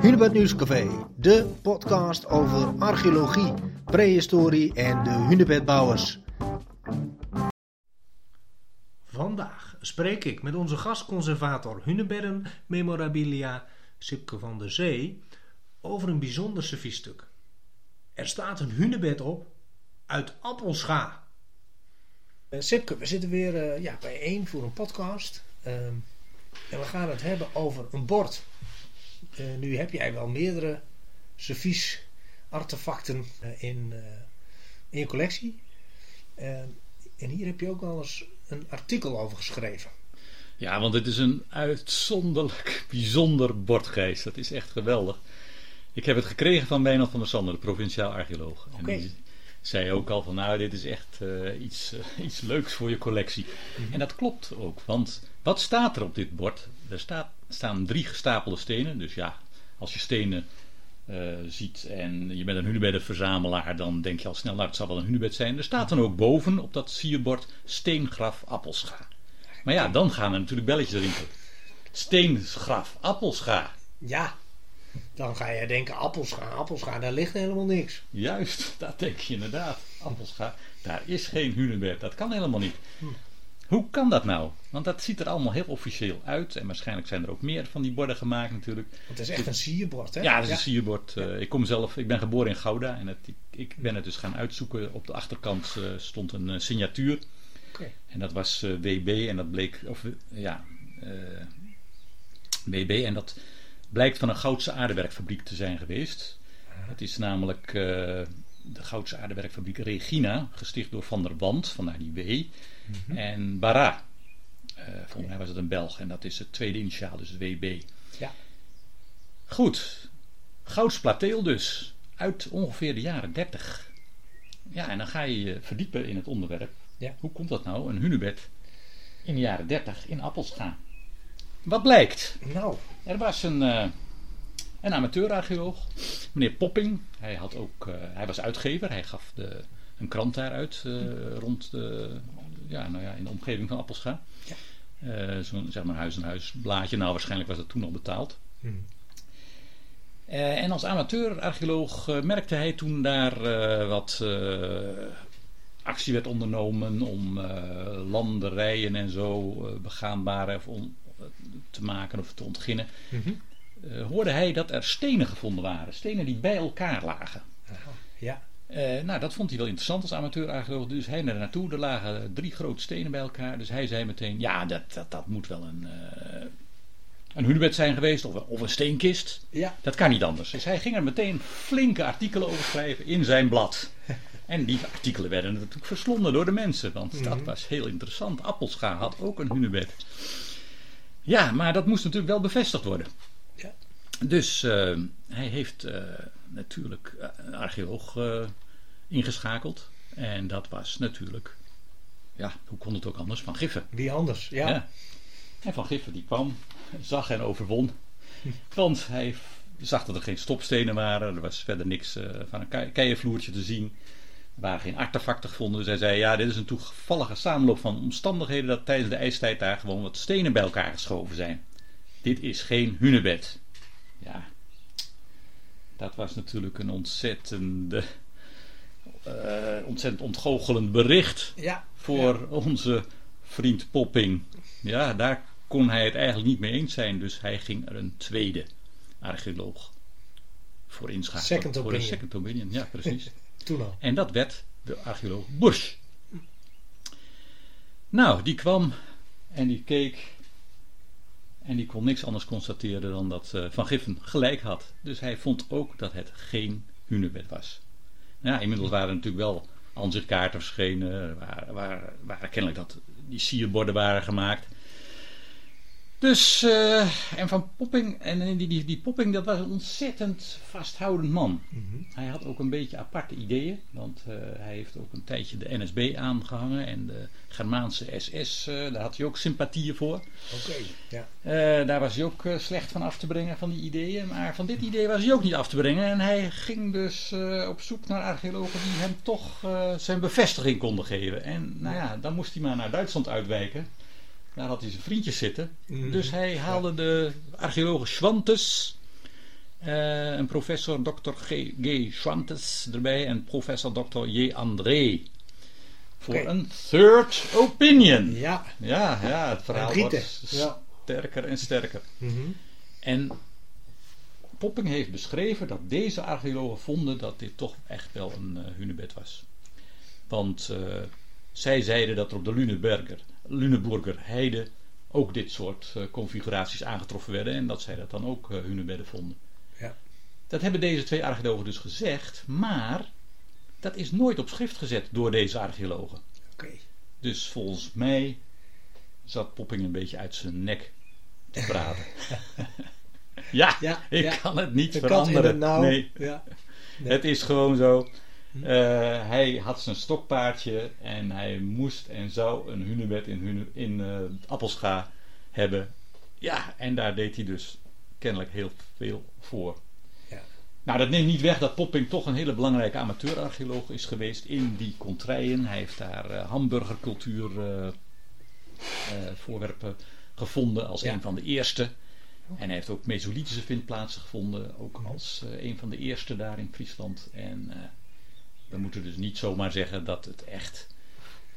Hunebed Nieuwscafé, de podcast over archeologie, prehistorie en de hunebedbouwers. Vandaag spreek ik met onze gastconservator Hunebedden Memorabilia Sipke van der Zee over een bijzonder serviesstuk. Er staat een hunebed op uit appelscha. Uh, Sipke, we zitten weer uh, ja, bijeen voor een podcast. Uh, en we gaan het hebben over een bord. Uh, nu heb jij wel meerdere servies artefacten in, in je collectie. en hier heb je ook wel eens een artikel over geschreven. Ja, want het is een uitzonderlijk bijzonder bordgeest. Dat is echt geweldig. Ik heb het gekregen van Wijnald van der Sander, de provinciaal archeoloog. Okay. En die zei ook al van nou, dit is echt uh, iets, uh, iets leuks voor je collectie. Mm -hmm. En dat klopt ook, want wat staat er op dit bord? Er staat, staan drie gestapelde stenen. Dus ja, als je stenen uh, ziet en je bent een hunebeddenverzamelaar, dan denk je al snel, nou het zal wel een hunebed zijn. Er staat dan ook boven op dat sierbord steengraf appelscha. Maar ja, dan gaan er natuurlijk belletjes rinkelen. Steengraf appelscha. Ja, dan ga je denken appelscha, appelscha, daar ligt helemaal niks. Juist, dat denk je inderdaad. Appelscha, daar is geen hunebed, dat kan helemaal niet. Hm. Hoe kan dat nou? Want dat ziet er allemaal heel officieel uit. En waarschijnlijk zijn er ook meer van die borden gemaakt natuurlijk. Het is echt een sierbord, hè? Ja, het is ja. een sierbord. Ja. Uh, ik kom zelf, ik ben geboren in Gouda. En het, ik, ik, ben het dus gaan uitzoeken. Op de achterkant uh, stond een uh, signatuur. Okay. En dat was WB. En dat bleek, of ja, WB. En dat blijkt van een Goudse aardewerkfabriek te zijn geweest. Het is namelijk de Goudse aardewerkfabriek Regina. Gesticht door Van der Wand, vandaar die W. Mm -hmm. En Bara. Uh, volgens mij was het een Belg en dat is het tweede initiaal, dus WB. Ja. Goed. Goudsplateel dus. Uit ongeveer de jaren 30. Ja, en dan ga je je verdiepen in het onderwerp. Ja. Hoe komt dat nou? Een hunebed in de jaren 30 in Appelscha. Wat blijkt? Nou. Er was een, uh, een amateurarcheoloog, meneer Popping. Hij, had ook, uh, hij was uitgever, hij gaf de, een krant daaruit rond de, ja, nou ja, in de omgeving van Appelscha. Ja. Zo'n zeg maar huis-en-huis blaadje. Nou, waarschijnlijk was dat toen al betaald. Hmm. En als amateur-archeoloog merkte hij toen daar wat actie werd ondernomen om landerijen en zo begaanbaar om, te maken of te ontginnen. Mm -hmm. hoorde hij dat er stenen gevonden waren. Stenen die bij elkaar lagen. Aha, ja. Uh, nou, dat vond hij wel interessant als amateur-archeoloog. Dus hij naar naartoe. Er lagen drie grote stenen bij elkaar. Dus hij zei meteen: Ja, dat, dat, dat moet wel een, uh, een hunebed zijn geweest. Of, of een steenkist. Ja. Dat kan niet anders. Dus hij ging er meteen flinke artikelen over schrijven in zijn blad. En die artikelen werden natuurlijk verslonden door de mensen. Want mm -hmm. dat was heel interessant. Appelscha had ook een hunebed. Ja, maar dat moest natuurlijk wel bevestigd worden. Ja. Dus uh, hij heeft natuurlijk een archeoloog uh, ingeschakeld. En dat was natuurlijk, ja, hoe kon het ook anders? Van Giffen. Wie anders, ja. ja. En Van Giffen die kwam, zag en overwon. Want hij zag dat er geen stopstenen waren. Er was verder niks van een keienvloertje te zien. Waren geen artefacten gevonden. Hij zei, ja, dit is een toevallige samenloop van omstandigheden... dat tijdens de ijstijd daar gewoon wat stenen bij elkaar geschoven zijn. Dit is geen hunebed. Ja, dat was natuurlijk een ontzettende, uh, ontzettend ontgoochelend bericht ja, voor ja. onze vriend Popping. Ja, daar kon hij het eigenlijk niet mee eens zijn, dus hij ging er een tweede archeoloog voor inschakelen. Second voor opinion. een second opinion, ja precies. Toen al. En dat werd de archeoloog Bush. Nou, die kwam en die keek en die kon niks anders constateren dan dat uh, Van Giffen gelijk had. Dus hij vond ook dat het geen hunebed was. Nou inmiddels waren er natuurlijk wel aanzichtkaarten verschenen. Waar, waar kennelijk dat die sierborden waren gemaakt. Dus, uh, en van Popping, en die, die, die Popping, dat was een ontzettend vasthoudend man. Mm -hmm. Hij had ook een beetje aparte ideeën, want uh, hij heeft ook een tijdje de NSB aangehangen en de Germaanse SS, uh, daar had hij ook sympathieën voor. Oké, okay, ja. Daar was hij ook slecht van af te brengen, van die ideeën, maar van dit idee was hij ook niet af te brengen. En hij ging dus op zoek naar archeologen die hem toch zijn bevestiging konden geven. En nou ja, dan moest hij maar naar Duitsland uitwijken. Daar had hij zijn vriendjes zitten. Mhm. Dus hij haalde de archeoloog Schwantes Eh, een professor Dr. G. G. Schwantes erbij en professor Dr. J. André. Voor een third opinion. Ja. Ja, ja het verhaal wordt Ja. sterker en sterker. Mhm. En Popping heeft beschreven dat deze archeologen vonden dat dit toch echt wel een eh, hunebed was. Want eh, zij zeiden dat er op de Luneburger, Luneburger heide ook dit soort eh, configuraties aangetroffen werden en dat zij dat dan ook eh, hunebedden vonden. Ja. Dat hebben deze twee archeologen dus gezegd, maar dat is nooit op schrift gezet door deze archeologen. Oké. Dus volgens mij zat Popping een beetje uit zijn nek te praten. ja, Ja, ik ja. kan het niet De veranderen. nauw. Nee, Ja. Nee. het is gewoon zo. Eh, hij had zijn stokpaardje en hij moest en zou een hunebed in, hune, in eh, Appelscha hebben. Ja, en daar deed hij dus kennelijk heel veel voor. Ja. Nou, dat neemt niet weg dat Popping toch een hele belangrijke amateurarcheoloog is geweest in die contraien. Hij heeft daar eh, hamburgercultuur voorwerpen gevonden als Ja. een van de eerste. En hij heeft ook Mesolithische vindplaatsen gevonden, ook als een van de eerste daar in Friesland. En we moeten dus niet zomaar zeggen dat het echt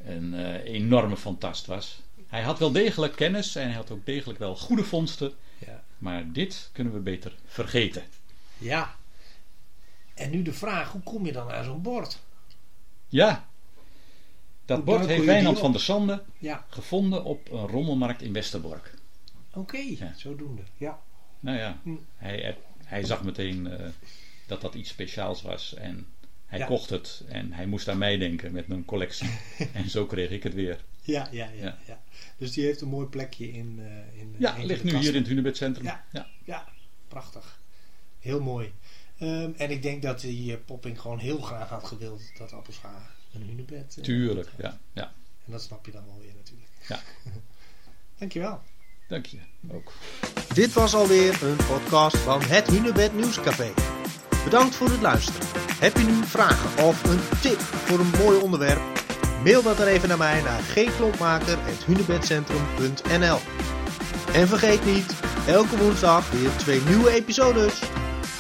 een eh, enorme fantast was. Hij had wel degelijk kennis en hij had ook degelijk wel goede vondsten. Ja. Maar dit kunnen we beter vergeten. ja. En nu de vraag, hoe kom je dan aan zo'n bord? Ja, dat Hoe bord heeft Wijnand van der Sande Ja. gevonden op een rommelmarkt in Westerbork. Oké, Ja. zodoende. Ja. Nou ja, Hm. hij, hij zag meteen eh, dat dat iets speciaals was en hij Ja. kocht het en hij moest aan mij denken met mijn collectie. en zo kreeg ik het weer. Ja, ja, ja, Ja. Dus die heeft een mooi plekje in. eh in Ja, ligt nu hier in het Hunebedcentrum. Ja. Ja. Ja, prachtig. Heel mooi. Ehm, en ik denk dat die eh, Popping gewoon heel graag had gewild dat Appelscha een hunebed. eh, Tuurlijk, ja. ja. En dat snap je dan wel weer natuurlijk. Ja. Dankjewel. Dank je ook. Dit was alweer een podcast van het Hunebed Nieuwscafé. Bedankt voor het luisteren. Heb je nu vragen of een tip voor een mooi onderwerp? Mail dat dan even naar mij naar gklompmaker.hunebedcentrum.nl En vergeet niet, elke woensdag weer twee nieuwe episodes.